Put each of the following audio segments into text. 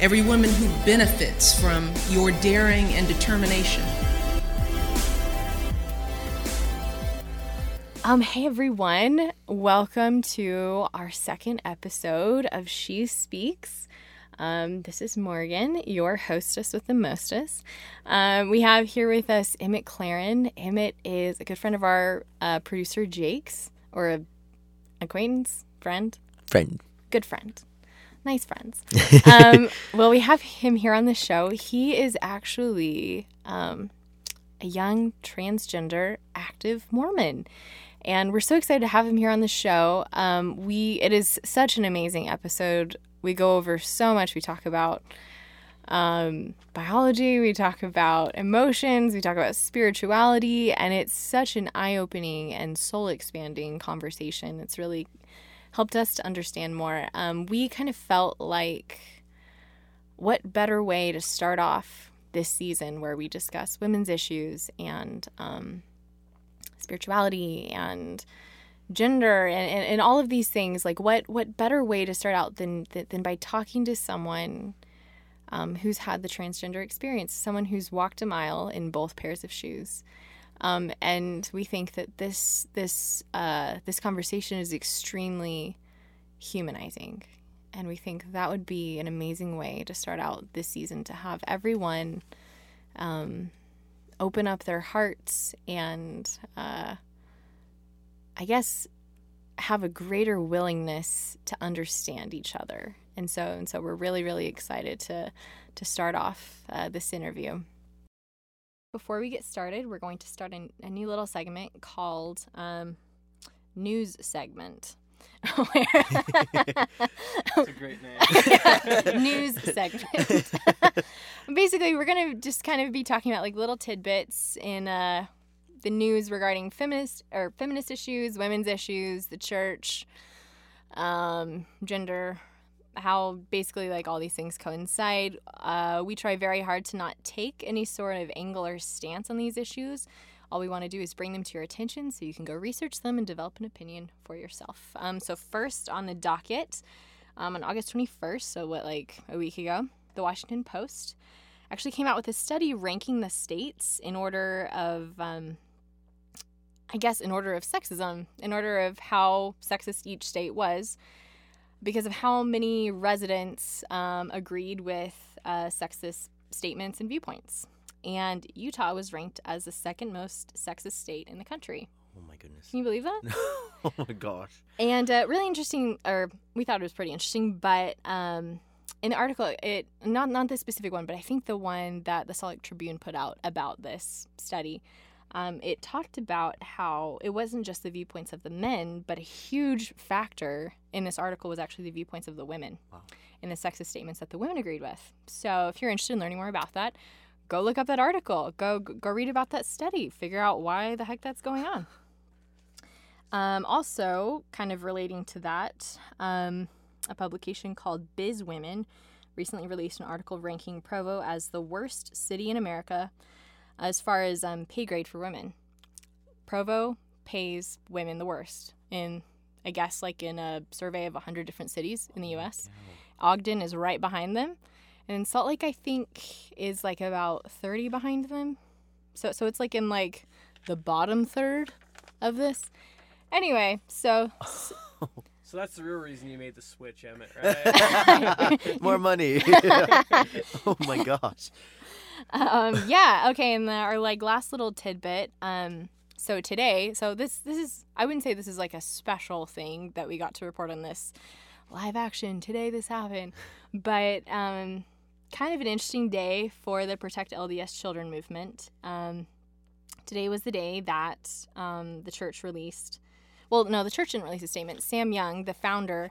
every woman who benefits from your daring and determination. Um, hey everyone, welcome to our second episode of She Speaks. Um, this is Morgan, your hostess with the mostest. Um, we have here with us Emmett Claren. Emmett is a good friend of our uh, producer Jake's, or a acquaintance, friend, Friend. good friend, nice friends. um, well, we have him here on the show. He is actually um, a young transgender active Mormon. And we're so excited to have him here on the show. Um, we it is such an amazing episode. We go over so much. We talk about um, biology. We talk about emotions. We talk about spirituality, and it's such an eye-opening and soul-expanding conversation. It's really helped us to understand more. Um, we kind of felt like what better way to start off this season where we discuss women's issues and um, spirituality and gender and, and, and all of these things like what what better way to start out than than by talking to someone um, who's had the transgender experience someone who's walked a mile in both pairs of shoes um, and we think that this this uh, this conversation is extremely humanizing and we think that would be an amazing way to start out this season to have everyone um, open up their hearts and uh, I guess have a greater willingness to understand each other. And so and so we're really really excited to to start off uh, this interview. Before we get started, we're going to start a, a new little segment called um, news segment. That's a great name. news segment. Basically, we're gonna just kind of be talking about like little tidbits in uh, the news regarding feminist or feminist issues, women's issues, the church, um, gender, how basically like all these things coincide. Uh, we try very hard to not take any sort of angle or stance on these issues. All we want to do is bring them to your attention so you can go research them and develop an opinion for yourself. Um, so, first on the docket, um, on August 21st, so what, like a week ago, the Washington Post actually came out with a study ranking the states in order of, um, I guess, in order of sexism, in order of how sexist each state was, because of how many residents um, agreed with uh, sexist statements and viewpoints and Utah was ranked as the second most sexist state in the country. Oh my goodness. Can you believe that? oh my gosh. And uh, really interesting, or we thought it was pretty interesting, but um, in the article, it not not the specific one, but I think the one that the Salt Lake Tribune put out about this study. Um, it talked about how it wasn't just the viewpoints of the men, but a huge factor in this article was actually the viewpoints of the women Wow. in the sexist statements that the women agreed with. So if you're interested in learning more about that, go look up that article. Go go read about that study. Figure out why the heck that's going on. Um, also, kind of relating to that, um, a publication called Biz Women recently released an article ranking Provo as the worst city in America as far as um, pay grade for women. Provo pays women the worst in, I guess, like in a survey of 100 different cities in the U.S. Ogden is right behind them. And Salt Lake, I think, is like about 30 behind them. So, so it's like in like the bottom third of this. Anyway, so So that's the real reason you made the switch, Emmett, right? More money. oh my gosh. um, yeah, okay. And the, our like last little tidbit. Um, so today, so this this is I wouldn't say this is like a special thing that we got to report on this live action today. This happened, but um, kind of an interesting day for the Protect LDS Children movement. Um, today was the day that um, the church released. Well, no, the church didn't release a statement. Sam Young, the founder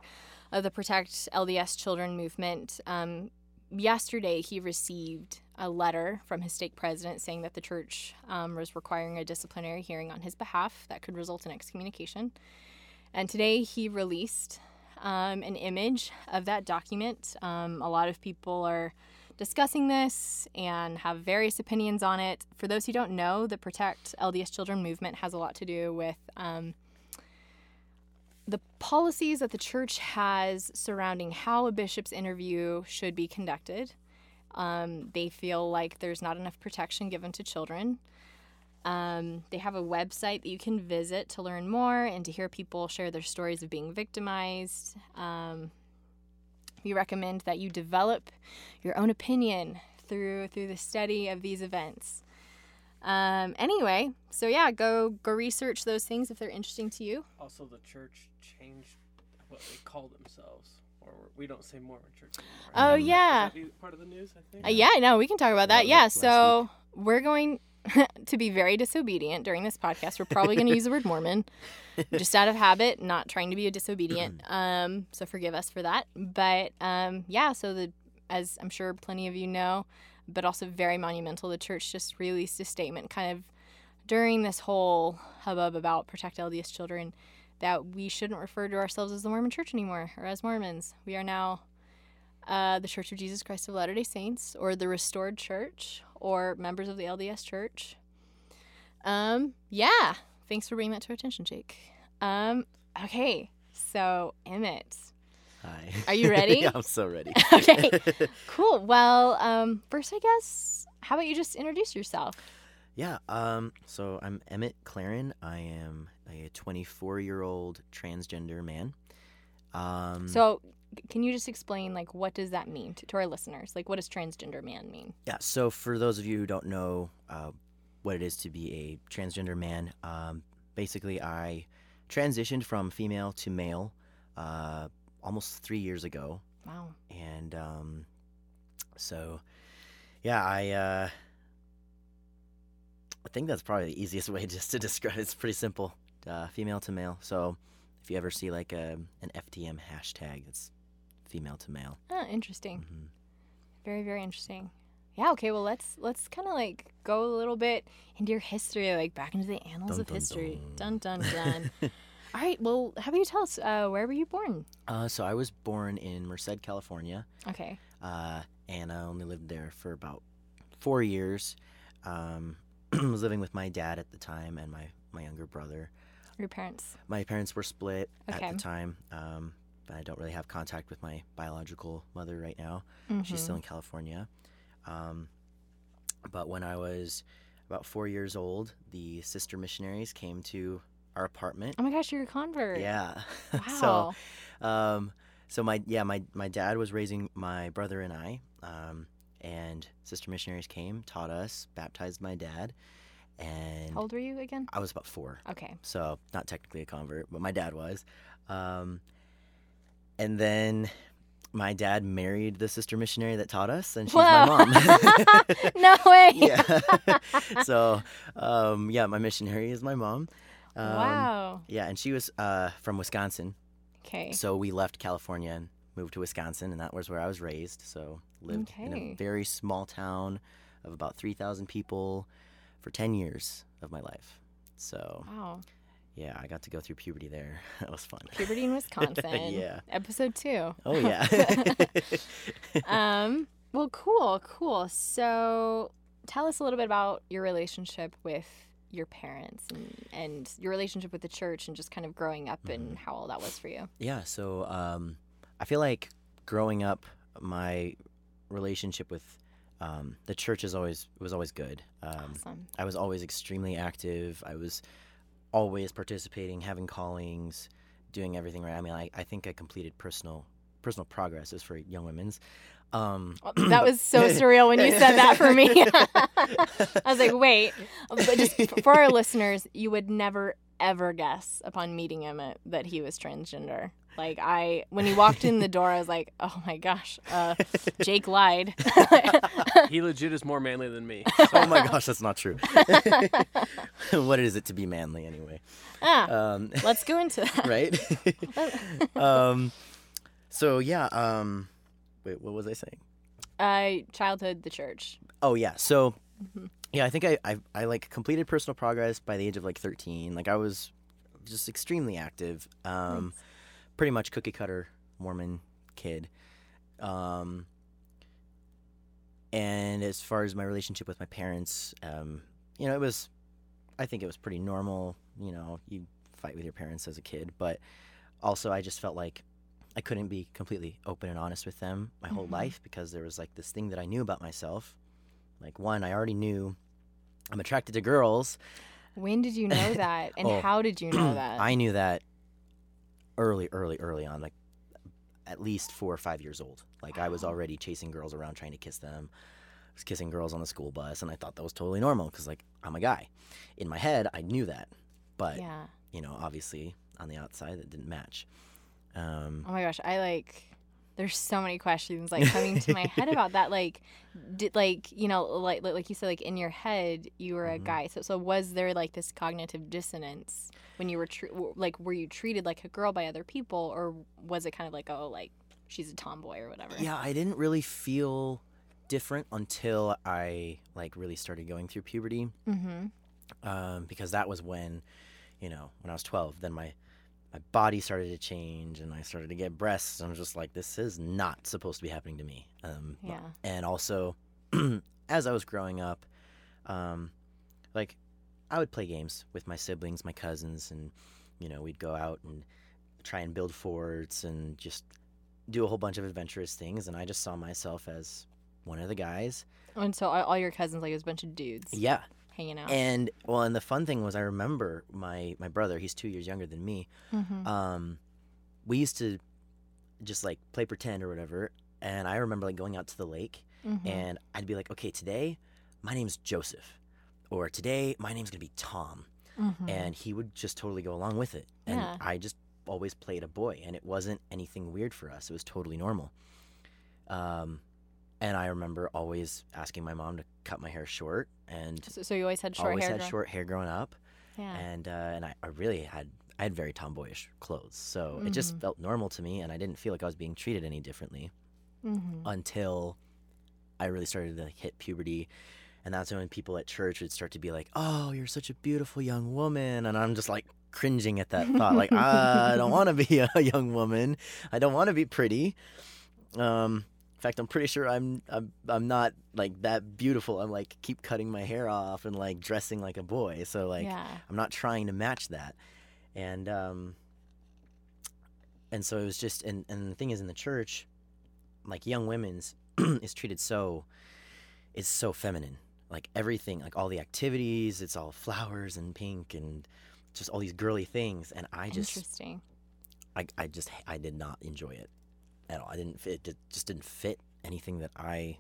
of the Protect LDS Children movement, um, yesterday he received a letter from his stake president saying that the church um, was requiring a disciplinary hearing on his behalf that could result in excommunication. And today he released um, an image of that document. Um, a lot of people are discussing this and have various opinions on it. For those who don't know, the Protect LDS Children movement has a lot to do with um, the policies that the church has surrounding how a bishop's interview should be conducted. Um, they feel like there's not enough protection given to children. Um, they have a website that you can visit to learn more and to hear people share their stories of being victimized. Um, we recommend that you develop your own opinion through through the study of these events. Um, anyway, so yeah, go go research those things if they're interesting to you. Also, the church changed what they call themselves, or we don't say Mormon church anymore. Oh Is yeah, Is that part of the news? I think. uh, yeah, no, we can talk about that. Yeah, Yeah, like last so we're going to be very disobedient during this podcast. We're probably going to use the word Mormon, just out of habit, not trying to be a disobedient. Um, so forgive us for that. But um, yeah, so the as I'm sure plenty of you know, but also very monumental, the church just released a statement, kind of during this whole hubbub about protect LDS children, that we shouldn't refer to ourselves as the Mormon Church anymore or as Mormons. We are now uh, the Church of Jesus Christ of Latter day Saints, or the Restored Church, or members of the LDS Church. Um, yeah. Thanks for bringing that to our attention, Jake. Um, okay. So, Emmett. Hi. Are you ready? yeah, I'm so ready. Okay. Cool. Well, um, first, I guess, how about you just introduce yourself? yeah. Um. So I'm Emmett Claren. I am a 24 year old transgender man. Um. So, can you just explain, like, what does that mean to, to our listeners? Like, what does transgender man mean? Yeah. So for those of you who don't know uh, what it is to be a transgender man, um, basically I transitioned from female to male uh, almost three years ago. Wow. and um, so yeah i uh, i think that's probably the easiest way just to describe it. it's pretty simple uh, female to male so if you ever see like a, an ftm hashtag it's female to male Ah, interesting. Mhm. Very, very interesting. Yeah. Okay. Well, let's let's kind of like go a little bit into your history, like back into the annals Dun, of dun, history. dun. Dun dun dun. All right. Well, how about you tell us uh, where were you born? uh, so i was born in merced california Okay. uh, and i only lived there for about four years um, was living with my dad at the time and my, my younger brother Your parents. my parents were split Okay. at the time. Um, but I don't really have contact with my biological mother right now. She's Mhm. still in California. Um, but when I was about four years old, the sister missionaries came to our apartment. Oh my gosh, you're a convert. Yeah. Wow. so, um, so my yeah my my dad was raising my brother and I. Um, and sister missionaries came, taught us, baptized my dad, and How old were you again? I was about four Okay. so not technically a convert, but my dad was. Um, and then my dad married the sister missionary that taught us, and she's my mom. no way. yeah. so, um, yeah, my missionary is my mom. Um, wow. Yeah, and she was uh, from Wisconsin. Okay. So we left California and moved to Wisconsin, and that was where I was raised. So lived in a very small town of about three thousand people for ten years of my life. So Wow. yeah, I got to go through puberty there. that was fun. Puberty in Wisconsin. Yeah. Episode two. Oh yeah. um. Well, cool, cool. So, tell us a little bit about your relationship with your parents and, and your relationship with the church, and just kind of growing up Mm-hmm. and how all that was for you. yeah. So um, I feel like growing up, my relationship with um, the church is always was always good. Um, Awesome. I was always extremely active. I was always participating, having callings, doing everything right. I mean, I, I think I completed personal personal progress as for young women's. Um, that was so surreal when you said that for me. I was like, wait. But just for our listeners, you would never ever guess upon meeting him that he was transgender. Like I, when he walked in the door, I was like, oh my gosh, uh, Jake lied. he legit is more manly than me. oh my gosh, that's not true. what is it to be manly anyway? ah, Um, let's go into that. right? um, so yeah. Um, wait, what was I saying? Uh, childhood, the church. Oh yeah. So Mhm. yeah, I think I, I I like completed personal progress by the age of like 13. Like I was just extremely active. Um Nice. pretty much cookie cutter Mormon kid. Um and as far as my relationship with my parents, um you know, it was I think it was pretty normal, you know, you fight with your parents as a kid, but also I just felt like I couldn't be completely open and honest with them my whole Mhm. life because there was like this thing that I knew about myself. Like one, I already knew I'm attracted to girls. When did you know that, and Oh. how did you know that? I knew that early, early, early on, like at least four or five years old. Like I was already chasing girls around trying to kiss them. I was kissing girls on the school bus, and I thought that was totally normal because like I'm a guy. In my head, I knew that, but yeah. you know, obviously on the outside, it didn't match. Um, Oh my gosh, I like. There's so many questions like coming to my head about that. Like, did like you know like like you said like in your head you were a Mhm. guy. So so was there like this cognitive dissonance when you were w- like were you treated like a girl by other people or was it kind of like oh like she's a tomboy or whatever? Yeah, I didn't really feel different until I like really started going through puberty. Mm-hmm. Um, because that was when, you know, when I was 12, then my my body started to change and I started to get breasts. And I was just like, this is not supposed to be happening to me. Um, Yeah. And also, as I was growing up, um, like I would play games with my siblings, my cousins, and you know, we'd go out and try and build forts and just do a whole bunch of adventurous things. And I just saw myself as one of the guys. And so all, all your cousins like it was a bunch of dudes Yeah. Hanging out. And well, and the fun thing was, I remember my my brother. He's two years younger than me. mm-hmm. Um, we used to just like play pretend or whatever. And I remember like going out to the lake, Mm-hmm. and I'd be like, okay, today my name's Joseph, or today my name's gonna be Tom, mm-hmm. and he would just totally go along with it. And Yeah. I just always played a boy, and it wasn't anything weird for us. It was totally normal. Um, and I remember always asking my mom to cut my hair short, and so, so you always had short always hair. had short hair growing up, Yeah. and uh, and I, I really had I had very tomboyish clothes, so it just Mhm. felt normal to me, and I didn't feel like I was being treated any differently mm-hmm. until I really started to hit puberty. And that's when people at church would start to be like, "Oh, you're such a beautiful young woman," and I'm just like cringing at that thought, like, "I don't want to be a young woman. I don't want to be pretty." Um, fact, I'm pretty sure I'm I'm I'm not like that beautiful. I'm like keep cutting my hair off and like dressing like a boy. So like yeah. I'm not trying to match that. And um and so it was just and and the thing is in the church like young women's is treated so it's so feminine. Like everything, like all the activities, it's all flowers and pink and just all these girly things and I just Interesting. I I just I did not enjoy it at all. I didn't fit it just didn't fit anything that I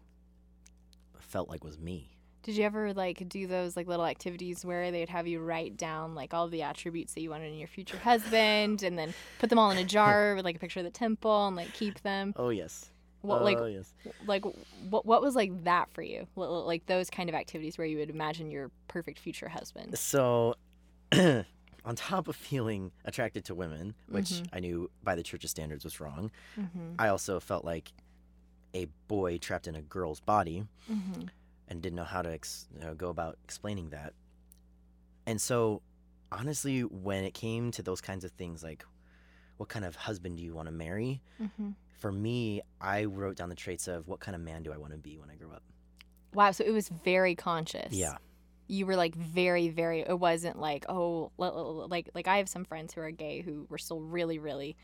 felt like was me. Did you ever like do those like little activities where they'd have you write down like all the attributes that you wanted in your future husband and then put them all in a jar with like a picture of the temple and like keep them? Oh yes. What like oh yes. like what what was like that for you? Li- li- Like those kind of activities where you would imagine your perfect future husband. So, on top of feeling attracted to women, which Mhm. I knew by the church's standards was wrong, Mm-hmm. I also felt like a boy trapped in a girl's body Mm-hmm. and didn't know how to ex- you know, go about explaining that. And so, honestly, when it came to those kinds of things, like what kind of husband do you want to marry? Mm-hmm. For me, I wrote down the traits of what kind of man do I want to be when I grow up. Wow, so it was very conscious. Yeah. You were like very very it wasn't like oh li- li- like like i have some friends who are gay who were still really really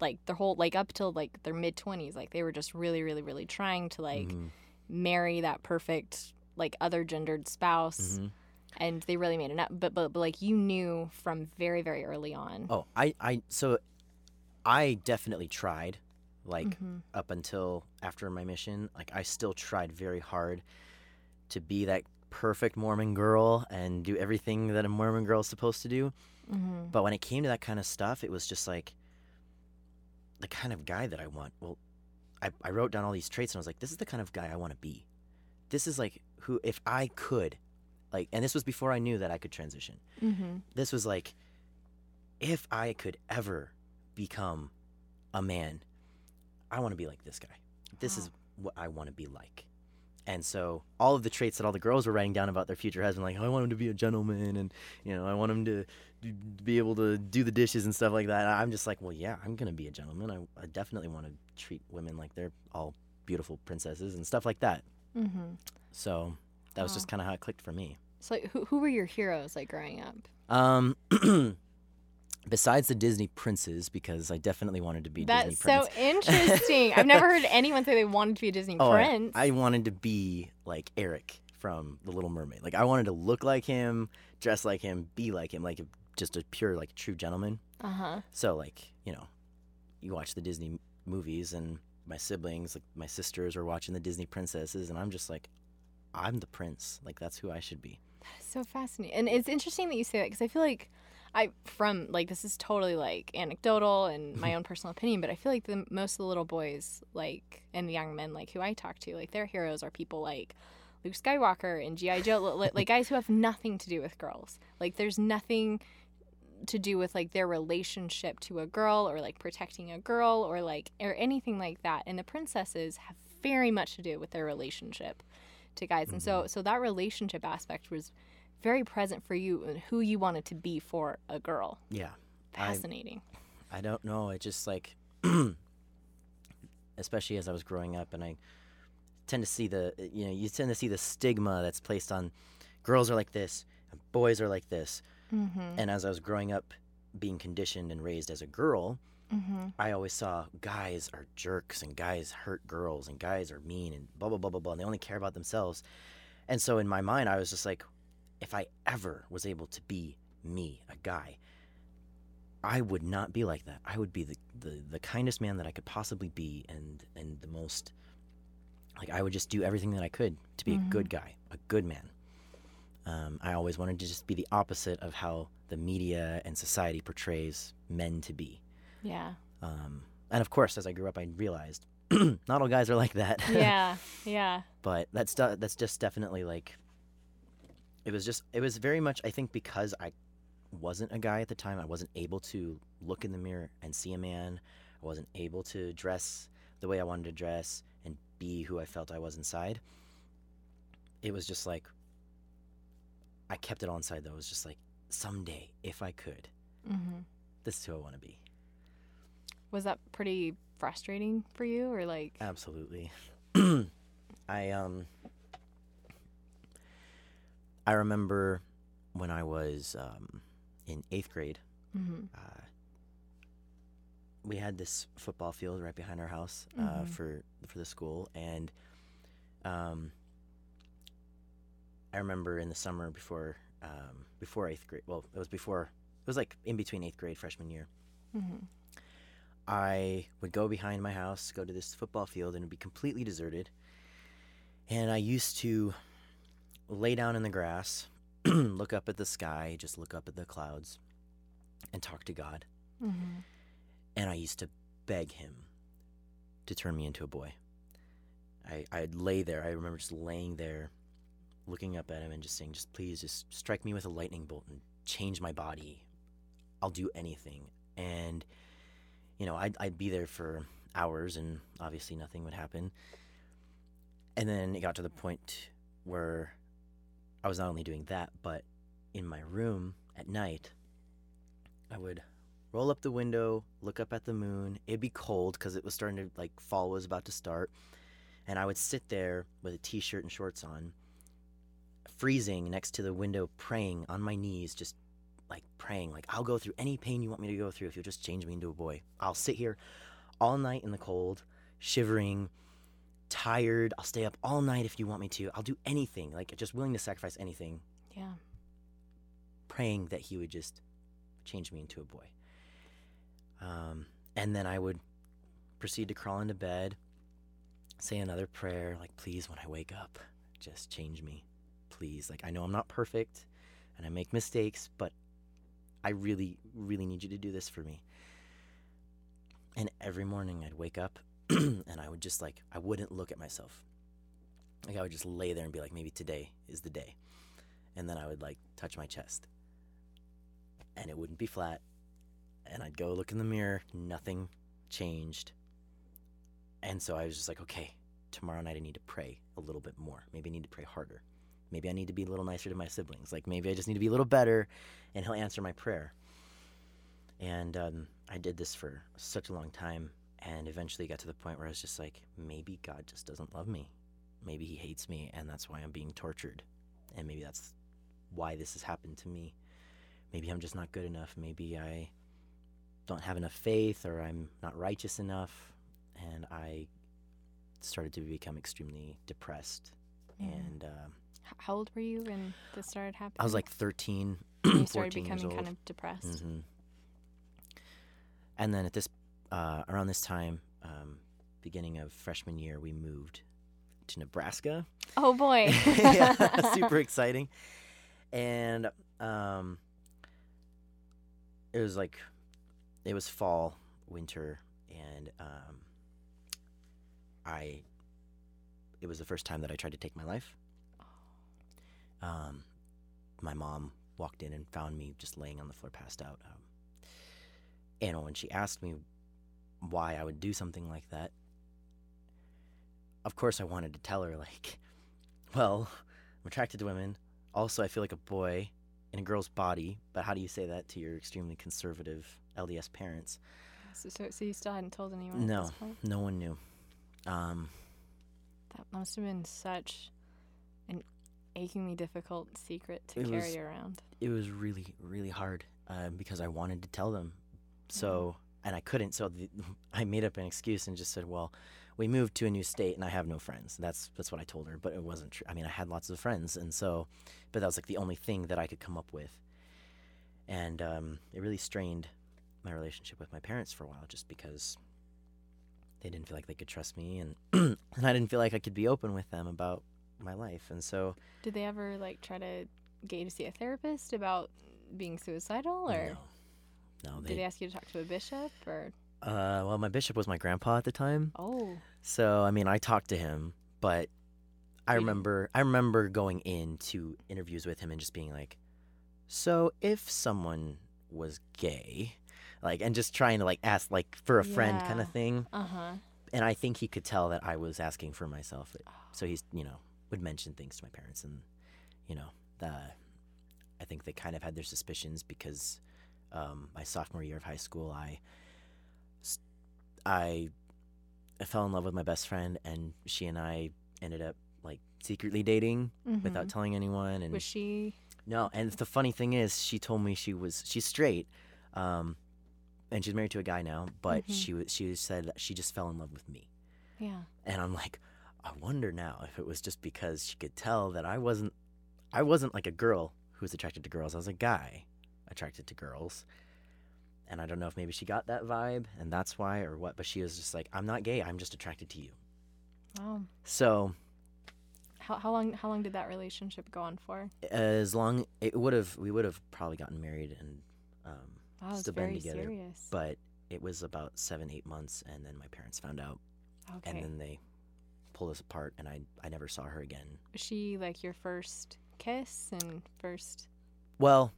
like their whole like up till like their mid 20s like they were just really really really trying to like Mhm, marry that perfect like other gendered spouse mhm. and they really made it up but, but but like you knew from very very early on Oh, I, I, so I definitely tried, like Mhm. up until after my mission. Like I still tried very hard to be that perfect Mormon girl and do everything that a Mormon girl is supposed to do. Mhm. But when it came to that kind of stuff, it was just like the kind of guy that I want. Well, I, I wrote down all these traits and I was like, this is the kind of guy I want to be. This is like who, if I could, like, and this was before I knew that I could transition Mhm. this was like if I could ever become a man, I want to be like this guy. This is what I want to be like. And so all of the traits that all the girls were writing down about their future husband, like, oh, I want him to be a gentleman, and you know, I want him to be able to do the dishes and stuff like that. I'm just like, well, yeah, I'm gonna be a gentleman. I, I definitely want to treat women like they're all beautiful princesses and stuff like that. Mm-hmm. So that was Wow. just kind of how it clicked for me. So, who, who were your heroes like growing up? Um, besides the Disney princes, because I definitely wanted to be That's Disney prince. so interesting. I've never heard anyone say they wanted to be a Disney Oh, I- prince. I, wanted to be like Eric from The Little Mermaid. Like I wanted to look like him, dress like him, be like him, like just a pure like true gentleman. uh huh. So like you know, you watch the Disney movies, and my siblings, like my sisters, are watching the Disney princesses, and I'm just like, I'm the prince. Like that's who I should be. That is So fascinating. And it's interesting that you say that because I feel like I, from like, this is totally like anecdotal and my own personal opinion, but I feel like the most of the little boys, like, and the young men, like, who I talk to, like, their heroes are people like Luke Skywalker and G.I. Joe, li- like, guys who have nothing to do with girls. Like, there's nothing to do with like their relationship to a girl or like protecting a girl or like or anything like that and the princesses have very much to do with their relationship to guys and so mm-hmm. so that relationship aspect was very present for you and who you wanted to be for a girl Yeah. I- fascinating I don't know. It just like, especially as I was growing up, and I tend to see the, you know, you tend to see the stigma that's placed on girls are like this, and boys are like this. mm-hmm. And as I was growing up, being conditioned and raised as a girl, Mm-hmm. I always saw guys are jerks and guys hurt girls and guys are mean and blah blah blah blah blah. And they only care about themselves. And so in my mind, I was just like, if I ever was able to be me, a guy, I would not be like that. I would be the, the, the kindest man that I could possibly be and and the most like I would just do everything that I could to be a good guy, a good man. Um, I always wanted to just be the opposite of how the media and society portrays men to be. yeah Um, and of course, as I grew up, I realized not all guys are like that. yeah yeah but that's that's just definitely like it was just it was very much I think because I wasn't a guy at the time I wasn't able to look in the mirror and see a man I wasn't able to dress the way I wanted to dress and be who I felt I was inside it was just like I kept it all inside though it was just like someday if I could mm-hmm. this is who I want to be was that pretty frustrating for you or like Absolutely. I um I remember when I was um, in eighth grade. mm-hmm. Uh, we had this football field right behind our house uh, Mhm. for for the school, and um, I remember in the summer before um, before eighth grade. Well, it was before. It was like in between eighth grade freshman year. Mm-hmm. I would go behind my house, go to this football field, and it'd be completely deserted. And I used to lay down in the grass, look up at the sky, just look up at the clouds, and talk to God. Mm-hmm. And I used to beg Him to turn me into a boy. I, I'd lay there. I remember just laying there, looking up at Him and just saying, just please, just strike me with a lightning bolt and change my body. I'll do anything. And you know, I'd, I'd be there for hours and obviously nothing would happen. And then it got to the point where I was not only doing that, but in my room at night, I would roll up the window, look up at the moon. It'd be cold because it was starting to, like, fall was about to start. And I would sit there with a t shirt and shorts on, freezing next to the window, praying on my knees, just like praying like i'll go through any pain you want me to go through if you'll just change me into a boy i'll sit here all night in the cold shivering tired i'll stay up all night if you want me to i'll do anything like just willing to sacrifice anything. Yeah. Praying that he would just change me into a boy. Um, and then i would proceed to crawl into bed say another prayer like please when i wake up just change me. Please. Like i know i'm not perfect and i make mistakes but I really, really need you to do this for me. And every morning I'd wake up and I would just like, I wouldn't look at myself. Like I would just lay there and be like, maybe today is the day. And then I would like touch my chest. And it wouldn't be flat. And I'd go look in the mirror, nothing changed. And so I was just like, okay, tomorrow night I need to pray a little bit more. Maybe I need to pray harder. Maybe I need to be a little nicer to my siblings. Like maybe I just need to be a little better, and He'll answer my prayer. And um, I did this for such a long time, and eventually got to the point where I was just like, maybe God just doesn't love me. Maybe He hates me, and that's why I'm being tortured. And maybe that's why this has happened to me. Maybe I'm just not good enough. Maybe I don't have enough faith, or I'm not righteous enough. And I started to become extremely depressed. And uh, How old were you when this started happening? I was like 13, When you 14 started becoming kind of depressed. hmm And then at this, uh, around this time, um, beginning of freshman year, we moved to Nebraska. Oh boy. yeah, super exciting. And um, it was like, it was fall, winter, and um, I, it was the first time that I tried to take my life. Um, my mom walked in and found me just laying on the floor, passed out. Um, and when she asked me why I would do something like that, of course I wanted to tell her, like, well, I'm attracted to women. Also, I feel like a boy in a girl's body. But how do you say that to your extremely conservative LDS parents? so, so, so you still hadn't told anyone No, no one knew. Um, That must have been such an achingly difficult secret to carry was- around. it was really, really hard um, because I wanted to tell them. So, and I couldn't. So the, I made up an excuse and just said, "Well, we moved to a new state and I have no friends." That's that's what I told her. But it wasn't true. I mean, I had lots of friends, and so, but that was like the only thing that I could come up with, and um, it really strained my relationship with my parents for a while, just because they didn't feel like they could trust me, and and I didn't feel like I could be open with them about my life, and so Did they ever like try to get you to see a therapist about being suicidal, or no, no, did they ask you to talk to a bishop, or? Uh, well, my bishop was my grandpa at the time, oh, so I mean, I talked to him, but I remember, I remember going into interviews with him and just being like, "So, if someone was gay, like, and just trying to like ask, like, for a friend kind of thing," uh huh, and I think he could tell that I was asking for myself, so he's, you know, would mention things to my parents, and you know, the, I think they kind of had their suspicions because um, my sophomore year of high school, I I fell in love with my best friend, and she and I ended up like secretly dating without telling anyone. And Mm-hmm. was she? no, and the funny thing is, she told me she was she's straight, um, and she's married to a guy now. But Mhm. she was she said that she just fell in love with me, Yeah, and I'm like, I wonder now if it was just because she could tell that I wasn't, I wasn't like a girl who was attracted to girls. I was a guy attracted to girls, and I don't know if maybe she got that vibe, and that's why or what. But she was just like, I'm not gay. I'm just attracted to you. wow. So How, how long? How long did that relationship go on for? as long it would have we would have probably gotten married and um, Wow, still been together serious. but it was about seven eight months and then my parents found out okay, and then they pulled us apart and I, I never saw her again was she like your first kiss and first? well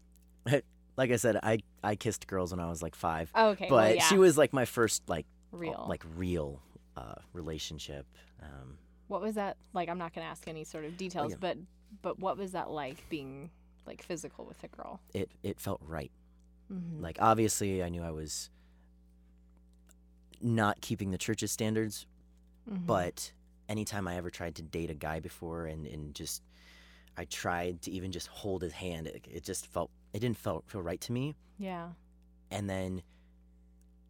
like i said i i kissed girls when i was like five Oh, okay, but well, yeah, she was like my first like real. like real uh, relationship um, what was that like? I'm not gonna ask any sort of details, yeah. but but what was that like being like physical with a girl? it it felt right Mm-hmm. like obviously i knew i was not keeping the church's standards Mm-hmm. but anytime I ever tried to date a guy before and, and just I tried to even just hold his hand, it, it just felt it didn't feel feel right to me. yeah, And then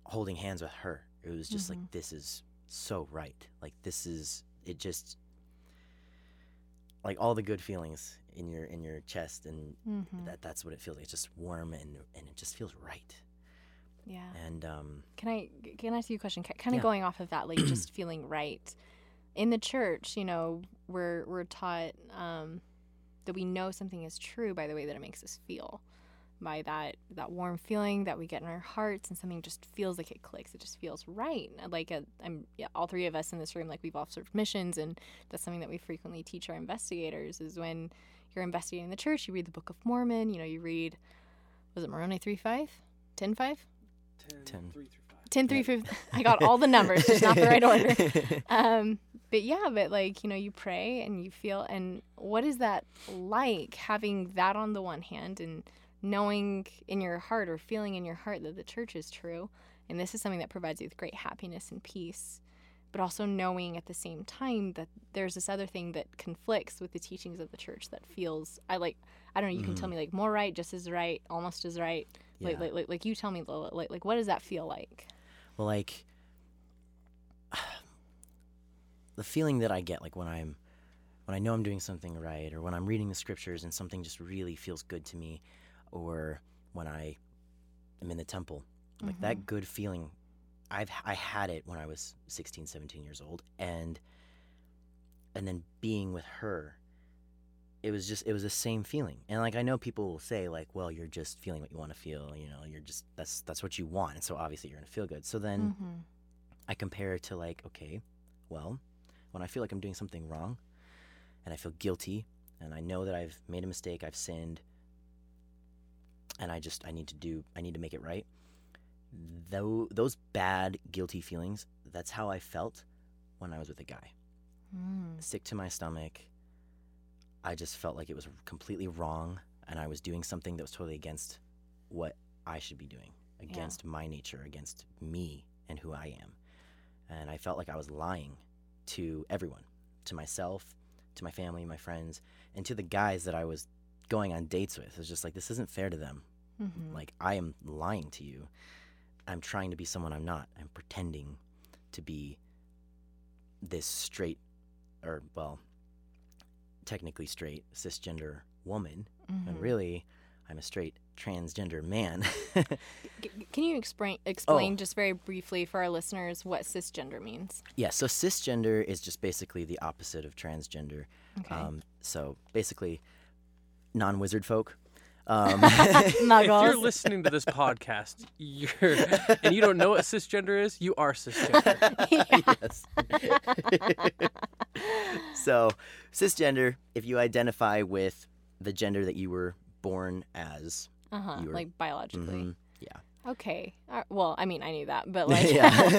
holding hands with her, it was just Mhm. like this is so right. Like this is it just like all the good feelings in your in your chest and mm-hmm. that that's what it feels like. It's just warm and and it just feels right. yeah. And um Can I can I ask you a question? Kind of Yeah. going off of that, like just feeling right. In the church, you know, we're we're taught um, that we know something is true by the way that it makes us feel, by that that warm feeling that we get in our hearts, and something just feels like it clicks. It just feels right. Like i I'm yeah, all three of us in this room, like we've all served missions, and that's something that we frequently teach our investigators is when you're investigating the church, you read the Book of Mormon. You know, you read was it Moroni three five, ten five. 10, Ten. 3 5. 10 3 5 i got all the numbers just not the right order um but yeah, but like, you know, you pray and you feel, and what is that like having that on the one hand and knowing in your heart or feeling in your heart that the church is true and this is something that provides you with great happiness and peace, but also knowing at the same time that there's this other thing that conflicts with the teachings of the church that feels, I like, I don't know, you can tell mm-hmm. me like more right, just as right, almost as right. Like, Yeah. like, like, like you tell me, Lola, like, like, what does that feel like? Well, like the feeling that I get, like when I'm when I know I'm doing something right, or when I'm reading the scriptures and something just really feels good to me, or when I am in the temple, like that good feeling. I've I had it when I was 16, 17 years old, and and then being with her, it was just it was the same feeling. And like I know people will say like, well, you're just feeling what you want to feel, you know, you're just that's that's what you want, and so obviously you're gonna feel good. So then. Mm-hmm. I compare it to like, okay, well, when I feel like I'm doing something wrong and I feel guilty and I know that I've made a mistake, I've sinned, and I just I need to do I need to make it right. Though those bad guilty feelings, that's how I felt when I was with a guy. Mm. Sick to my stomach. I just felt like it was completely wrong and I was doing something that was totally against what I should be doing, against my nature, against me and who I am. And I felt like I was lying to everyone, to myself, to my family, my friends, and to the guys that I was going on dates with. It was just like, this isn't fair to them. Mm-hmm. Like, I am lying to you. I'm trying to be someone I'm not. I'm pretending to be this straight, or, well, technically straight, cisgender woman. Mm-hmm. And really, I'm a straight transgender man. Can you explain explain Oh. just very briefly for our listeners what cisgender means? Yeah, so cisgender is just basically the opposite of transgender. Okay. Um, so basically, non wizard folk. Um, If you're listening to this podcast, you're and you don't know what cisgender is, you are cisgender. yes. so, cisgender, if you identify with the gender that you were born as, Uh huh. you were- Like biologically. mhm, yeah. Okay. Uh, well, I mean, I knew that, but like, yeah.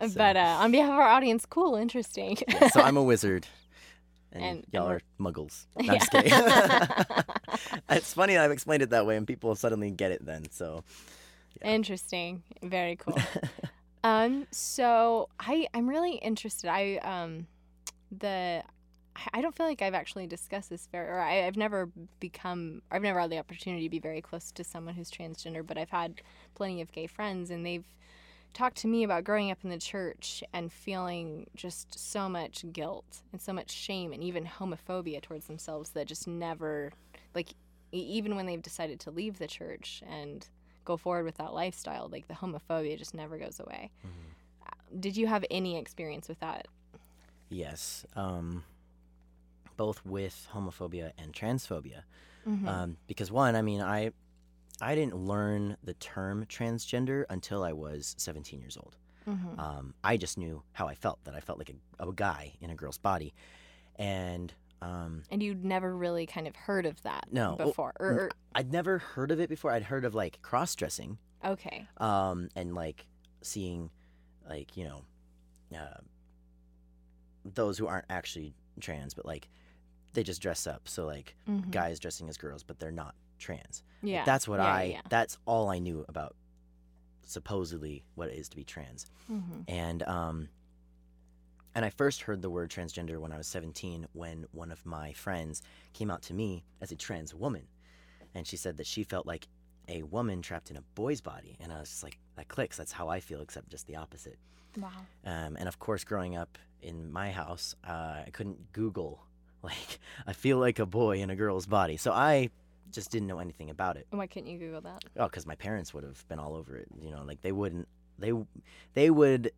but uh, on behalf of our audience, cool, interesting. so I'm a wizard. And, And- and y'all we're- muggles. No, kidding. it's funny I've explained it that way and people suddenly get it then. So, Interesting. Very cool. um, so I I'm really interested. I um the I- I don't feel like I've actually discussed this very, or I, I've never become, I've never had the opportunity to be very close to someone who's transgender, but I've had plenty of gay friends, and they've talked to me about growing up in the church and feeling just so much guilt and so much shame and even homophobia towards themselves that just never, like, even when they've decided to leave the church and go forward with that lifestyle, like the homophobia just never goes away. Did you have any experience with that? yes. Um, both with homophobia and transphobia. Mm-hmm. Um, because one, I mean, I I didn't learn the term transgender until I was 17 years old. Mm-hmm. Um, I just knew how I felt that I felt like a, a guy in a girl's body, and um, And you'd never really kind of heard of that No. Well, before, or, or I'd never heard of it before. I'd heard of like cross dressing, okay, um, and like seeing, like you know, uh, those who aren't actually trans, but like they just dress up. So like Mhm. guys dressing as girls, but they're not trans. Like, yeah, that's what yeah, I. yeah, That's all I knew about supposedly what it is to be trans. Mhm. And um, and I first heard the word transgender when I was 17, when one of my friends came out to me as a trans woman, and she said that she felt like a woman trapped in a boy's body, and I was just like, that clicks. That's how I feel, except just the opposite. Wow. Um, and of course, growing up in my house, uh, I couldn't Google like I feel like a boy in a girl's body, so I just didn't know anything about it. Why couldn't you Google that? Oh, because my parents would have been all over it. You know, like they wouldn't. They they would.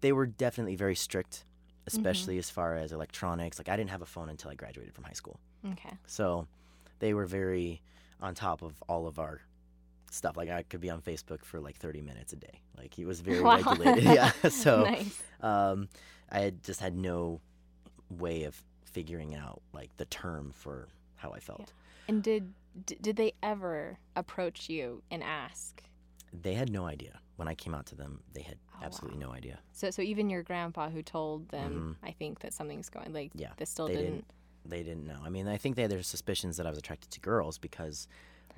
They were definitely very strict, especially as far as electronics. Like I didn't have a phone until I graduated from high school, Okay. so they were very on top of all of our stuff. Like I could be on Facebook for like thirty minutes a day. Like it was very Wow. regulated. Yeah. So nice. um, I had just had no way of figuring out like the term for how I felt. And did did they ever approach you and ask? They had no idea. when I came out to them, they had Oh, absolutely no idea. So, so even your grandpa who told them, I think that something's going like Mm-hmm. Yeah, this still didn't. didn't. They didn't know. I mean, I think they had their suspicions that I was attracted to girls because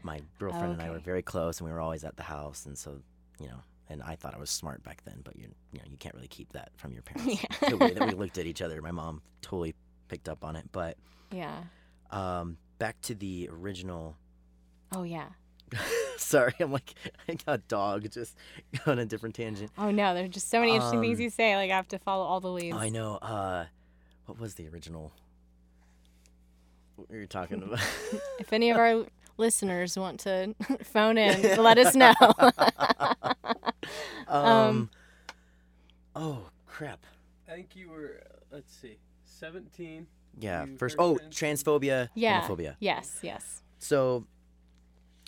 my girlfriend and I were very close, and we were always at the house, and so you know. And I thought I was smart back then, but you you know you can't really keep that from your parents. Yeah. the way that we looked at each other, my mom totally picked up on it. But Yeah. um, back to the original Oh yeah. Sorry, I'm like I got dog just on a different tangent. Oh no, there's just so many interesting things Um, you say. Like I have to follow all the leads. I know. Uh, what was the original? What were you talking about? If any of our listeners want to phone in, let us know. um, Oh crap! I think you were. uh, Let's see, seventeen. Yeah, first. Oh, transphobia, yeah. homophobia. Yes. Yes. So,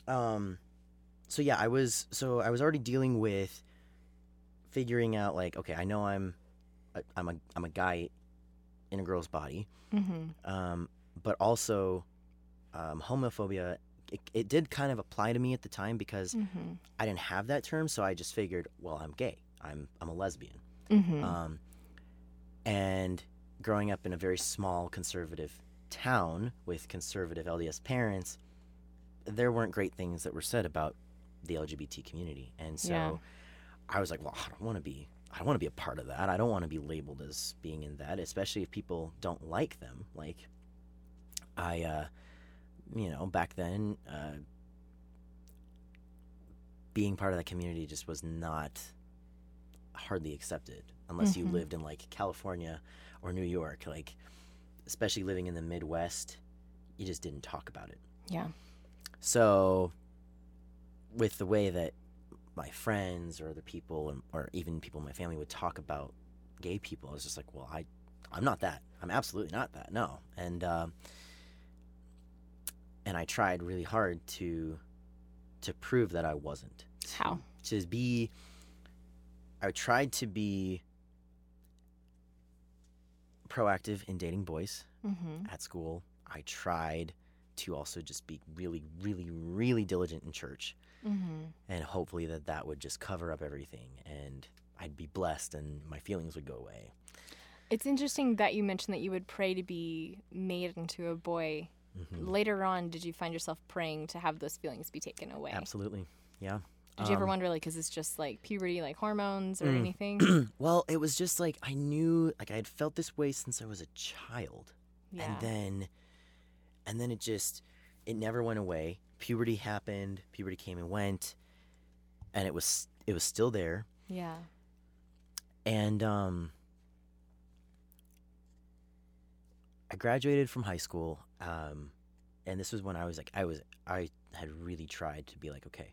um, so yeah, I was so I was already dealing with figuring out like, okay, I know I'm, I'm a I'm a guy in a girl's body, Mm-hmm. um, but also um, homophobia. It, it did kind of apply to me at the time because Mm-hmm. I didn't have that term, so I just figured, well, I'm gay. I'm I'm a lesbian. Mm-hmm. Um, and growing up in a very small conservative town with conservative LDS parents, there weren't great things that were said about the LGBT community, and so Yeah. I was like, well, I don't want to be. I don't want to be a part of that. I don't want to be labeled as being in that, especially if people don't like them. Like, I, uh, you know, back then, uh, being part of that community just was not hardly accepted unless you Mhm. lived in like California or New York. Like, especially living in the Midwest, you just didn't talk about it. Yeah. So, with the way that my friends or other people, and- or even people in my family would talk about gay people, I was just like, well, I, I'm not that. I'm absolutely not that. No. And um, and I tried really hard to to prove that I wasn't. How? To be. I tried to be proactive in dating boys Mm-hmm. at school. I tried to also just be really, really, really diligent in church, Mm-hmm. and hopefully that that would just cover up everything, and I'd be blessed, and my feelings would go away. It's interesting that you mentioned that you would pray to be made into a boy. Mhm. Later on, did you find yourself praying to have those feelings be taken away? Absolutely, yeah. Did you ever Um, wonder, like, is this just like puberty, like hormones or Mm. anything? well, it was just like I knew, like I had felt this way since I was a child, yeah. and then, and then it just, it never went away. Puberty happened. Puberty came and went, and it was, it was still there. yeah. and um I graduated from high school um and this was when I was like I was I had really tried to be like okay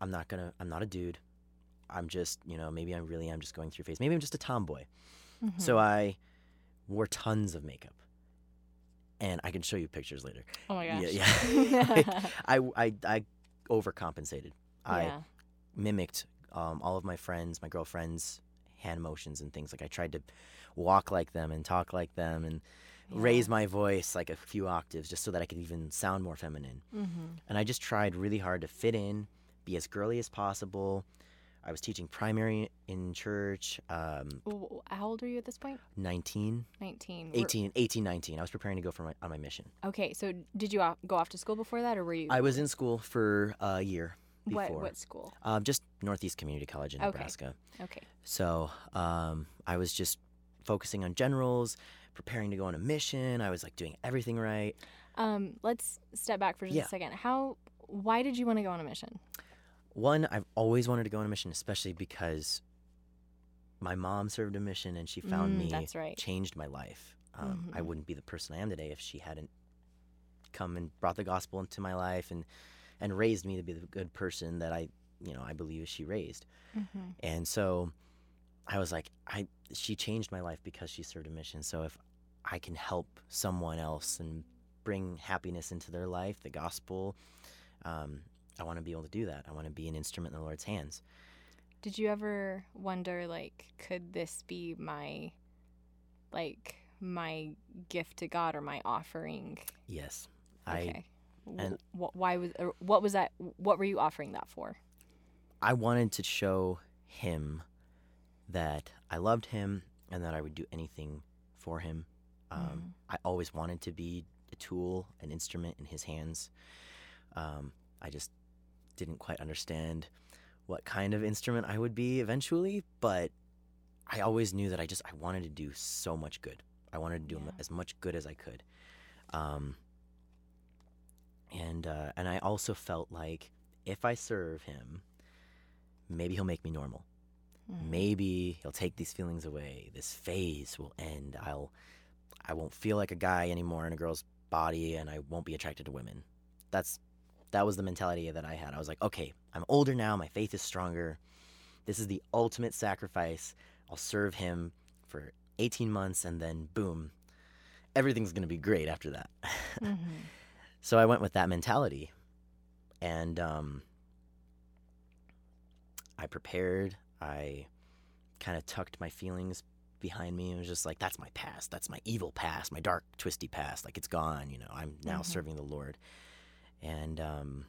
I'm not going to I'm not a dude I'm just you know maybe I really am just going through phase maybe I'm just a tomboy Mhm. so I wore tons of makeup and I can show you pictures later oh my gosh. yeah, yeah. I I I overcompensated I mimicked um, all of my friends, my girlfriends' hand motions and things. Like I tried to walk like them and talk like them and raise my voice like a few octaves just so that I could even sound more feminine. Mm-hmm. And I just tried really hard to fit in, be as girly as possible. I was teaching primary in church, um, How old are you at this point? 19, 19. Were- 18, 18, 19. I was preparing to go for my, on my mission. Okay, so did you go off to school before that, or were you? I was in school for a year before. What what school? Um, just Northeast Community College in Okay. Nebraska. Okay. So um, I was just focusing on generals, preparing to go on a mission. I was like doing everything right. Um, let's step back for just Yeah. a second. How? Why did you want to go on a mission? One, I've always wanted to go on a mission, especially because my mom served a mission and she found Mm, me, that's right. changed my life. Um, I Mhm. wouldn't be the person I am today if she hadn't come and brought the gospel into my life and and raised me to be the good person that I, you know, I believe she raised. Mm-hmm. And so I was like, I she changed my life because she served a mission. So if I can help someone else and bring happiness into their life, the gospel, um, I want to be able to do that. I want to be an instrument in the Lord's hands. Did you ever wonder, like, could this be my, like, my gift to God or my offering? Yes, I Okay. and- Wh- why was what was that? What were you offering that for? I wanted to show him that I loved him and that I would do anything for him. Um, I always wanted to be a tool, an instrument in his hands. Um, I just didn't quite understand what kind of instrument I would be eventually, but I always knew that I just I wanted to do so much good. I wanted to do Yeah. as much good as I could. Um, and uh, and I also felt like if I serve him, maybe he'll make me normal. Mm-hmm. Maybe he'll take these feelings away. This phase will end. I'll I won't feel like a guy anymore in a girl's body, and I won't be attracted to women. That's that was the mentality that I had. I was like, okay, I'm older now. My faith is stronger. This is the ultimate sacrifice. I'll serve him for 18 months, and then boom, everything's gonna be great after that. Mm-hmm. So I went with that mentality, and um, I prepared. I kind of tucked my feelings behind me. It was just like that's my past. That's my evil past. My dark, twisty past. Like it's gone. You know, I'm now Mhm. serving the Lord, and um,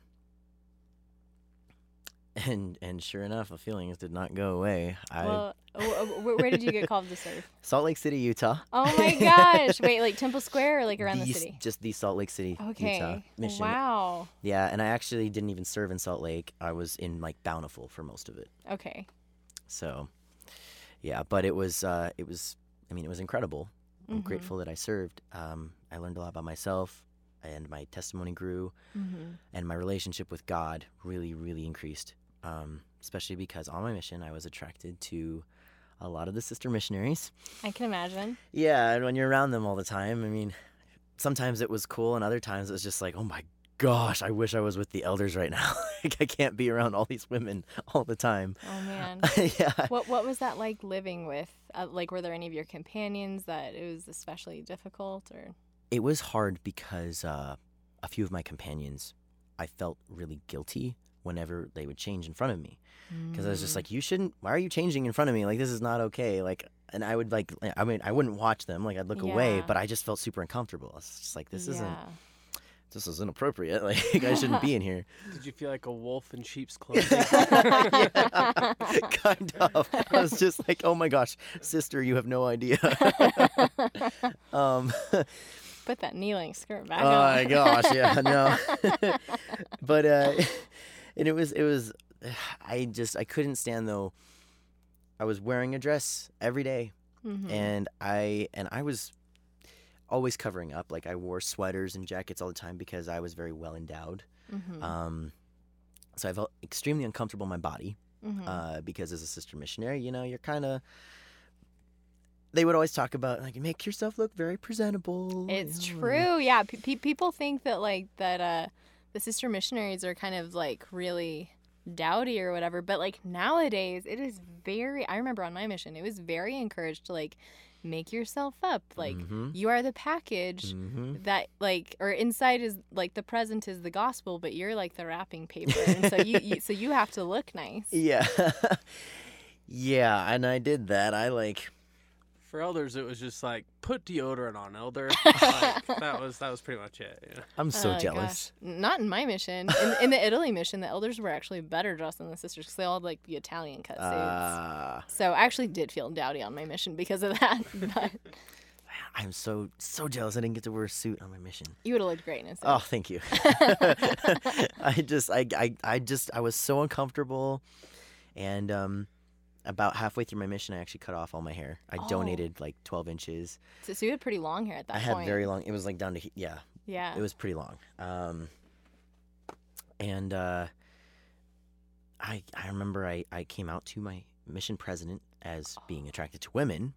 and and sure enough, the feelings did not go away. Well, w- w- where did you get called to serve? Salt Lake City, Utah. Oh my gosh! Wait, like Temple Square or like around the, The- city? Just the Salt Lake City, Utah Okay. mission. Wow. Yeah, and I actually didn't even serve in Salt Lake. I was in like Bountiful for most of it. Okay. So, yeah, but it was uh, it was I mean it was incredible. I'm Mhm. grateful that I served. Um, I learned a lot about myself, and my testimony grew, Mm-hmm. and my relationship with God really really increased. Um, especially because on my mission I was attracted to a lot of the sister missionaries. I can imagine. Yeah, and when you're around them all the time, I mean, sometimes it was cool, and other times it was just like, oh my gosh, I wish I was with the elders right now. like I can't be around all these women all the time. Oh man. yeah. what What was that like living with? Uh, like, were there any of your companions that it was especially difficult, or? It was hard because uh, a few of my companions, I felt really guilty whenever they would change in front of me. Because I was just like, you shouldn't, why are you changing in front of me? Like, this is not okay. Like, and I would like, I mean, I wouldn't watch them. Like, I'd look away, but I just felt super uncomfortable. I was just like, this isn't, this is inappropriate. Like, I shouldn't be in here. Did you feel like a wolf in sheep's clothing? Yeah, kind of. I was just like, oh my gosh, sister, you have no idea. um, Put that kneeling skirt back oh on. my gosh, yeah, no. but uh, and it was it was, I just I couldn't stand though. I was wearing a dress every day, Mhm. and I and I was always covering up. Like I wore sweaters and jackets all the time because I was very well endowed. Mhm. Um, so I felt extremely uncomfortable in my body Mhm. uh, because as a sister missionary, you know, you're kind of. They would always talk about like make yourself look very presentable. you It's know, and- true. Yeah, pe- people think that like that uh the sister missionaries are kind of like really dowdy or whatever, but like nowadays it is very I remember on my mission it was very encouraged to like make yourself up. Like Mhm. you are the package Mhm. that like or inside is like the present is the gospel, but you're like the wrapping paper. and so you, you so you have to look nice. Yeah, yeah, and I did that. I like For elders, it was just like put deodorant on, elder. Like, that was that was pretty much it. Yeah. I'm so Oh, gosh. jealous. Not in my mission. In, in the Italy mission, the elders were actually better dressed than the sisters because they all had like the Italian cut suits. Uh, So I actually did feel dowdy on my mission because of that. But I'm so so jealous. I didn't get to wear a suit on my mission. you would have looked great in a suit. Oh, thank you. I just, I, I, I just, I was so uncomfortable, and um, about halfway through my mission, I actually cut off all my hair. I Oh. donated like 12 inches. So, so you had pretty long hair at that I had very long. It was like down to yeah. Yeah. It was pretty long. Um, and uh, I, I remember I, I came out to my mission president as being attracted to women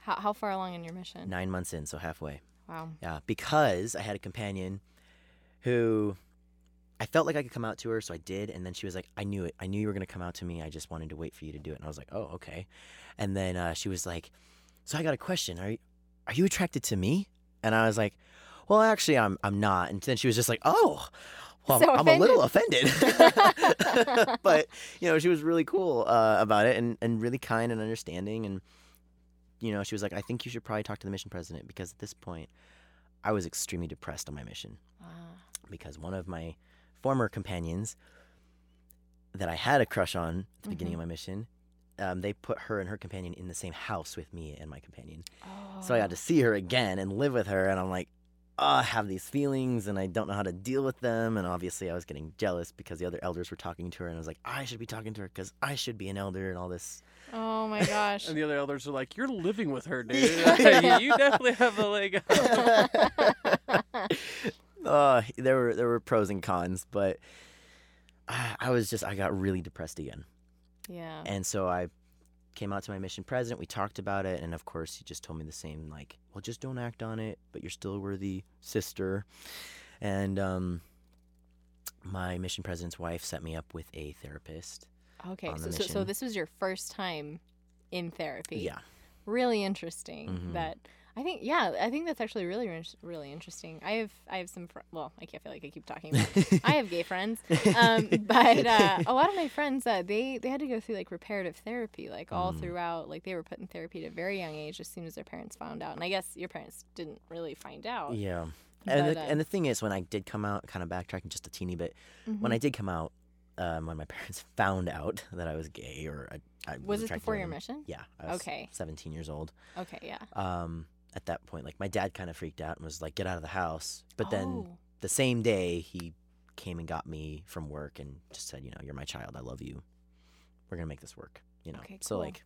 How, how far along in your mission? nine months in, so halfway. Wow. Yeah, because I had a companion who I felt like I could come out to her, so I did. And then she was like, I knew it. I knew you were going to come out to me. I just wanted to wait for you to do it. And I was like, oh, okay. And then uh, she was like, so I got a question. Are you, are you attracted to me? And I was like, well, actually, I'm, I'm not. And then she was just like, oh, well, So I'm a little offended. but, you know, she was really cool uh, about it and, and really kind and understanding. And, you know, she was like, I think you should probably talk to the mission president because at this point, I was extremely depressed on my mission Ah. because one of my former companions that I had a crush on at the beginning of my mission, um, they put her and her companion in the same house with me and my companion. So I got to see her again and live with her, and I'm like, oh, I have these feelings and I don't know how to deal with them. And obviously, I was getting jealous because the other elders were talking to her, and I was like, I should be talking to her because I should be an elder and all this. Oh my gosh. And the other elders are like, "You're living with her, dude. you definitely have a leg up." Uh, there were there were pros and cons, but I, I was just I got really depressed again, yeah. and so I came out to my mission president. We talked about it, and of course, he just told me the same, like, well, just don't act on it, but you're still a worthy sister, and um, my mission president's wife set me up with a therapist. Okay. So, so so this was your first time in therapy. Yeah, Really interesting. Mhm. That I think yeah, I think that's actually really really interesting. I have I have some fr- well, I can't feel like I keep talking about I have gay friends, um, but uh, a lot of my friends, uh, they they had to go through like reparative therapy, like all Mm. throughout. Like they were put in therapy at a very young age, as soon as their parents found out. And I guess your parents didn't really find out. yeah. But, And the, uh, and the thing is, when I did come out, kind of backtracking just a teeny bit, when Mhm. I did come out, um, when my parents found out that I was gay or I, I was it before your mission? Yeah, I was Okay. 17 years old. Okay, yeah. Um, at that point, like my dad kind of freaked out and was like, "Get out of the house." But then Oh, the same day, he came and got me from work and just said, "You know, you're my child. I love you. We're gonna make this work." You know. Okay, So cool. like,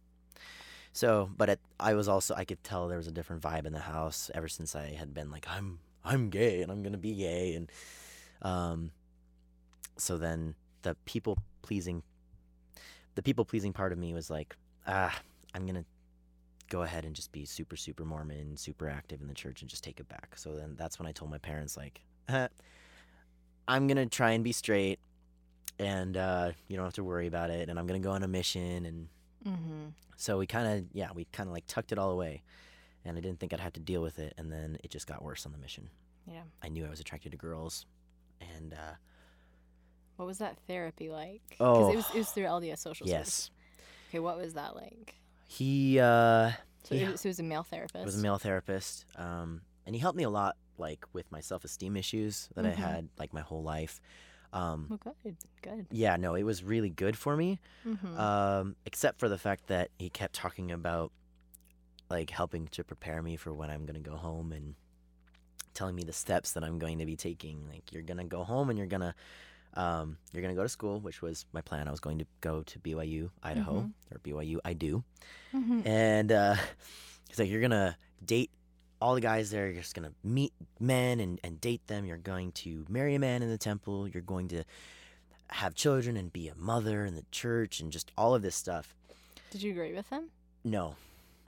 so but it, I was also I could tell there was a different vibe in the house ever since I had been like, "I'm I'm gay and I'm gonna be gay," and um, so then the people pleasing, the people pleasing part of me was like, ah, I'm gonna go ahead and just be super super Mormon, super active in the church, and just take it back. So then that's when I told my parents like, eh, I'm gonna try and be straight, and uh, you don't have to worry about it, and I'm gonna go on a mission, and mm-hmm. so we kind of yeah we kind of like tucked it all away, and I didn't think I'd have to deal with it, and then it just got worse on the mission. Yeah. I knew I was attracted to girls, and uh, What was that therapy like? Because Oh. it was it was through LDS Social Service. yes, Okay, what was that like? He uh, So, he so was a male therapist. was a male therapist, um, and he helped me a lot, like with my self esteem issues that Mhm. I had like my whole life. Um, Well, good, good. yeah, no, it was really good for me. Mm-hmm. um, except for the fact that he kept talking about like helping to prepare me for when I'm gonna go home and telling me the steps that I'm going to be taking. Like you're gonna go home and you're gonna um, you're gonna go to school, which was my plan. I was going to go to BYU, Idaho, Mhm. or BYU, I do, mm-hmm. and uh, he's like, you're gonna date all the guys there. You're just gonna meet men and, and date them. You're going to marry a man in the temple. You're going to have children and be a mother in the church and just all of this stuff. Did you agree with him? No,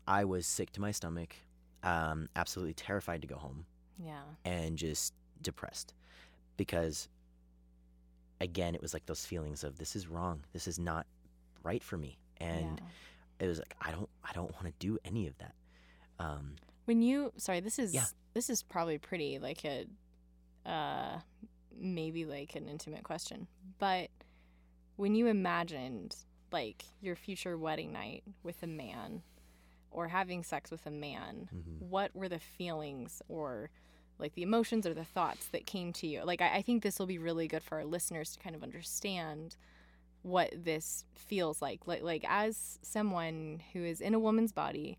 I was sick to my stomach, um, absolutely terrified to go home, Yeah. and just depressed because, again, it was like those feelings of this is wrong, this is not right for me, and yeah. it was like I don't, I don't want to do any of that. Um, When you sorry, this is Yeah. this is probably pretty like a uh maybe like an intimate question. But when you imagined like your future wedding night with a man or having sex with a man, mhm. what were the feelings or like the emotions or the thoughts that came to you? Like I, I think this will be really good for our listeners to kind of understand what this feels like. Like like as someone who is in a woman's body,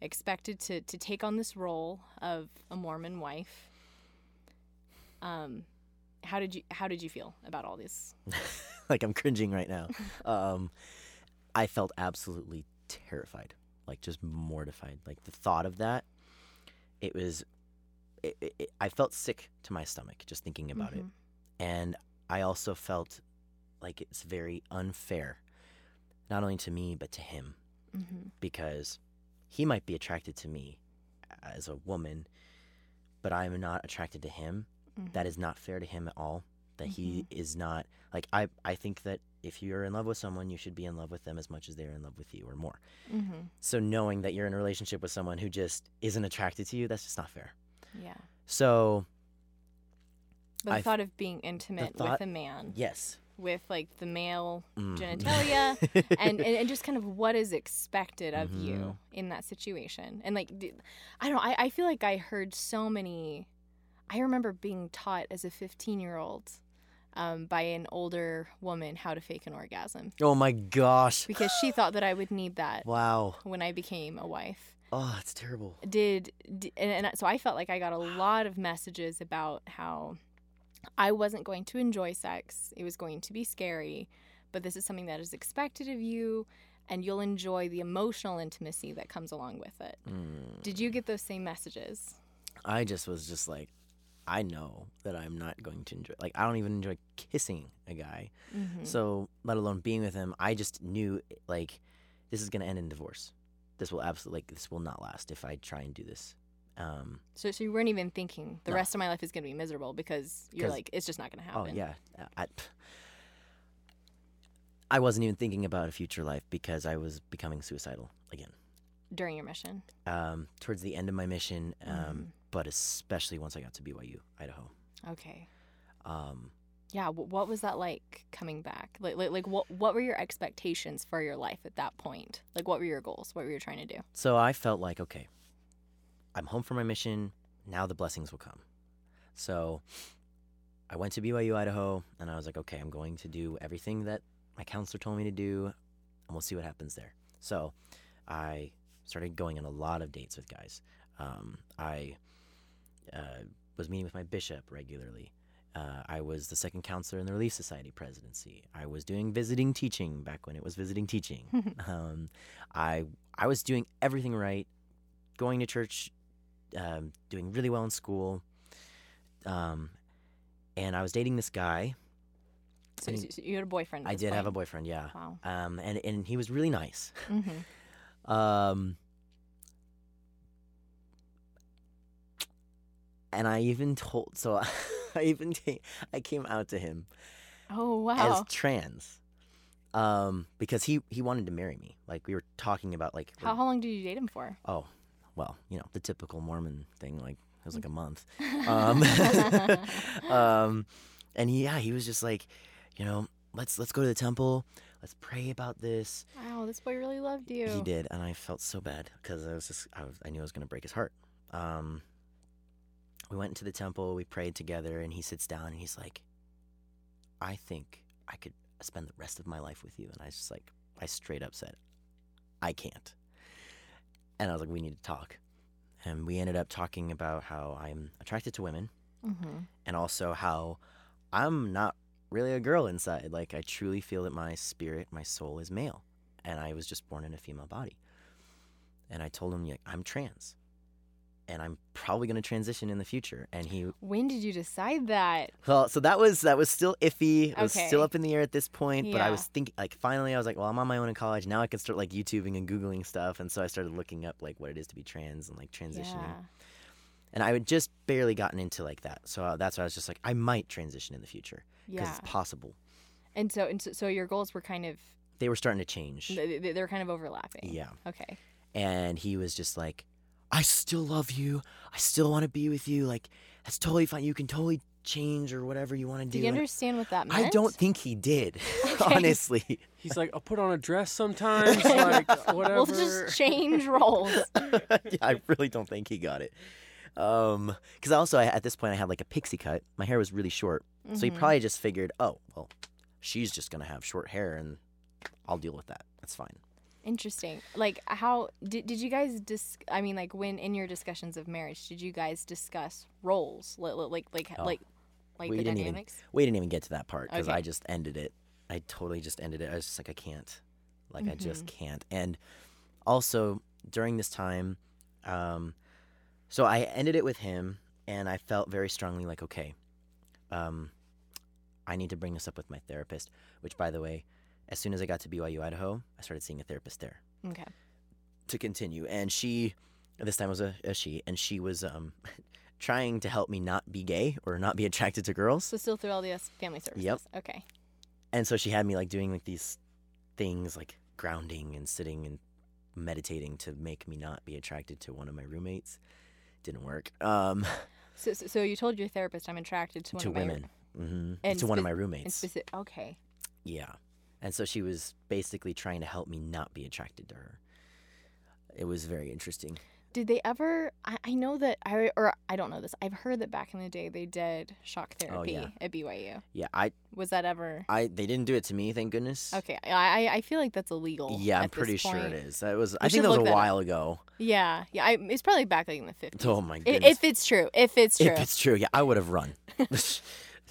expected to to take on this role of a Mormon wife. Um how did you how did you feel about all this? like I'm cringing right now. um, I felt absolutely terrified, like just mortified. Like the thought of that, it was, it, it, it- I felt sick to my stomach just thinking about it, Mhm. and I also felt like it's very unfair, not only to me but to him, Mhm. because he might be attracted to me as a woman, but I'm not attracted to him Mhm. that is not fair to him at all that he is not like i i think that if you're in love with someone you should be in love with them as much as they're in love with you or more Mhm. so knowing that you're in a relationship with someone who just isn't attracted to you that's just not fair Yeah. so But the I thought of being intimate thought- with a man yes with like the male Mhm. genitalia and, and and just kind of what is expected of Mhm. you in that situation and like I don't I, I feel like i heard so many i remember being taught as a 15 year old um, by an older woman how to fake an orgasm Oh my gosh. because she thought that I would need that Wow. when I became a wife. Oh, it's terrible. Did, d and, and so I felt like I got a lot of messages about how I wasn't going to enjoy sex. It was going to be scary, but this is something that is expected of you, and you'll enjoy the emotional intimacy that comes along with it. Mm. Did you get those same messages? I just was just like, I know that I'm not going to enjoy. Like, I don't even enjoy kissing a guy. So, let alone being with him, I just knew like this is gonna end in divorce. This will absolutely like this will not last if I try and do this. Um, So, so you weren't even thinking the No. rest of my life is going to be miserable because you're like, it's just not going to oh happen. yeah, I, I wasn't even thinking about a future life because I was becoming suicidal again. During your mission. Um, towards the end of my mission, um, Mm-hmm. but especially once I got to BYU, Idaho. Okay. Um, Yeah. What was that like coming back? Like, like, like what, what were your expectations for your life at that point? Like, what were your goals? What were you trying to do? So I felt like, okay, I'm home from my mission. Now the blessings will come. So I went to BYU, Idaho, and I was like, okay, I'm going to do everything that my counselor told me to do, and we'll see what happens there. So I started going on a lot of dates with guys. Um, I uh, was meeting with my bishop regularly. Uh, I was the second counselor in the Relief Society presidency. I was doing visiting teaching back when it was visiting teaching. um, I I was doing everything right, going to church, um, doing really well in school, um, and I was dating this guy. So, so- you had a boyfriend. I did have a boyfriend, yeah. Wow. Um, and and he was really nice. hmm Um, and I even told, so I even ta- I came out to him Oh wow. as trans, um, because he he wanted to marry me. Like we were talking about like how, how long did you date him for? oh, well, you know the typical Mormon thing. Like it was like a month. Um, um, and he, yeah, he was just like, you know, let's let's go to the temple. Let's pray about this. Wow, this boy really loved you. He did, and I felt so bad because I was just I, was, I knew I was gonna break his heart. Um, we went into the temple, we prayed together, and he sits down and he's like, "I think I could spend the rest of my life with you." And I was just like, I straight up said, "I can't," and I was like, "We need to talk." And we ended up talking about how I'm attracted to women, hmm and also how I'm not really a girl inside. Like I truly feel that my spirit, my soul is male, and I was just born in a female body. And I told him, like, I'm trans, and I'm probably going to transition in the future. And he, When did you decide that? well, so that was that was still iffy. It was still up in the air at this point. Yeah. But I was thinking, like, finally, I was like, well, I'm on my own in college now. I can start like YouTubing and googling stuff, and so I started looking up like what it is to be trans and like transitioning. Yeah. And I had just barely gotten into like that, so uh, that's why I was just like, I might transition in the future because Yeah. it's possible. And so, and so, so your goals were kind of They were starting to change. they- they- they're kind of overlapping. Yeah. Okay. And he was just like, I still love you. I still want to be with you. Like, that's totally fine. You can totally change or whatever you want to do. Do you And understand what that meant? I don't think he did, honestly. He's like, I'll put on a dress sometimes, like whatever. We'll just change roles. yeah, I really don't think he got it. Um, because also I, at this point I had like a pixie cut. My hair was really short, so Mm-hmm. he probably just figured, oh, well, she's just gonna have short hair, and I'll deal with that. That's fine. Interesting. Like, how did did you guys dis? I mean, like, when in your discussions of marriage, did you guys discuss roles, like, like, like, Oh. like, like we the didn't dynamics? even we didn't even get to that part because Okay. I just ended it. I totally just ended it. I was just like, I can't, like, I just Mm-hmm. can't. And also during this time, um, so I ended it with him, and I felt very strongly like, okay, um, I need to bring this up with my therapist. Which, by the way, as soon as I got to BYU Idaho, I started seeing a therapist there Okay. to continue. And she, this time was a, a she, and she was um, trying to help me not be gay or not be attracted to girls. So still through LDS family services. Yep. Okay. And so she had me like doing like these things like grounding and sitting and meditating to make me not be attracted to one of my roommates. Didn't work. Um, So, so, so you told your therapist I'm attracted to one to of my women. hmm And to one of spe- my roommates. specific. Okay. Yeah. And so she was basically trying to help me not be attracted to her. It was very interesting. Did they ever? I, I know that I or I don't know this. I've heard that back in the day they did shock oh, therapy Oh, yeah. at BYU. Yeah, I, Was that ever? I, they didn't do it to me, thank goodness. Okay, I I- I feel like that's illegal. Yeah, I'm pretty sure it is. That was. I think that was a that up. while ago. Yeah, yeah. I, it's probably back like in the oh fifties. Oh my goodness. If it's true, if it's true. If it's true, yeah, I would have run.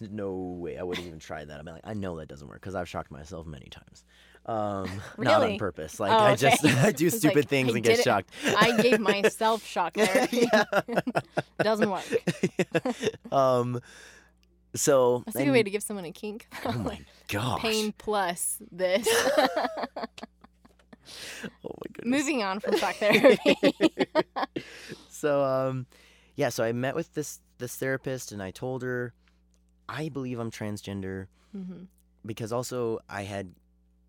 no way, I wouldn't even try that. I mean, like, I know that doesn't work because I've shocked myself many times. Um, not on purpose. Like Oh, I just. I do stupid like, things I and get shocked. I gave myself shock therapy. Doesn't work. um. So. That's a good way to give someone a kink. Oh my gosh. Pain plus this. Oh my goodness. Moving on from shock therapy. so um yeah so i met with this this therapist and i told her i believe i'm transgender hmm because also i had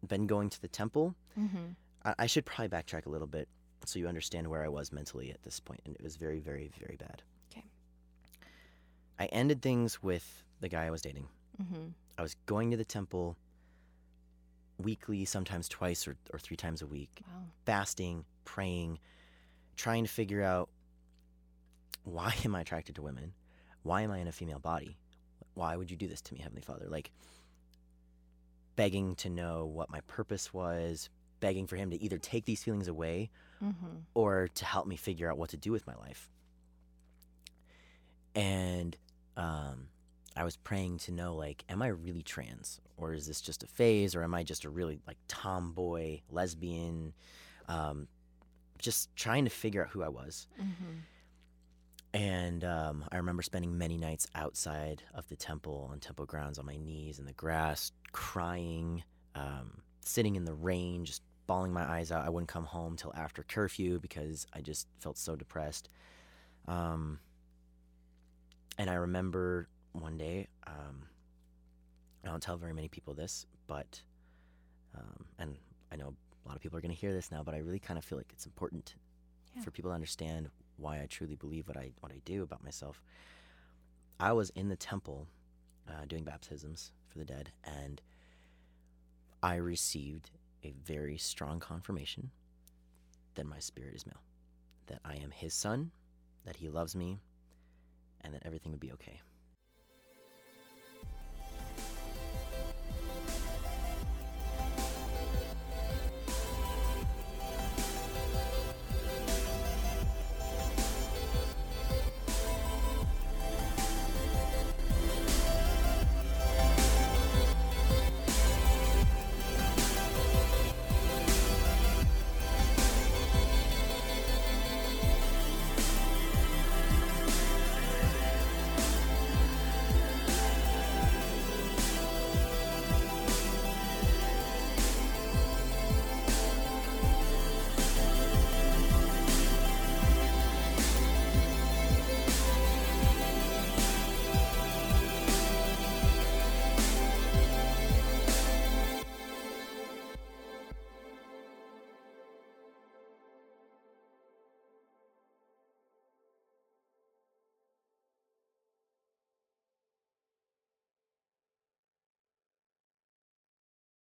been going to the temple hmm I, I should probably backtrack a little bit so you understand where i was mentally at this point and it was very very very bad Okay. i ended things with the guy i was dating hmm i was going to the temple weekly sometimes twice or, or three times a week Wow. fasting, praying, trying to figure out why am I attracted to women? Why am I in a female body? Why would you do this to me, Heavenly Father? Like begging to know what my purpose was, begging for him to either take these feelings away hmm or to help me figure out what to do with my life. And um, I was praying to know, like, am I really trans, or is this just a phase, or am I just a really like tomboy, lesbian? Um, just trying to figure out who I was. hmm And um, I remember spending many nights outside of the temple, on temple grounds, on my knees in the grass, crying, um, sitting in the rain, just bawling my eyes out. I wouldn't come home till after curfew because I just felt so depressed. Um, and I remember one day, um, I don't tell very many people this, but, um, and I know a lot of people are going to hear this now, but I really kind of feel like it's important Yeah. for people to understand why I truly believe what I what I do about myself. I was in the temple uh, doing baptisms for the dead, and I received a very strong confirmation that my spirit is male, that I am His son, that He loves me, and that everything would be okay.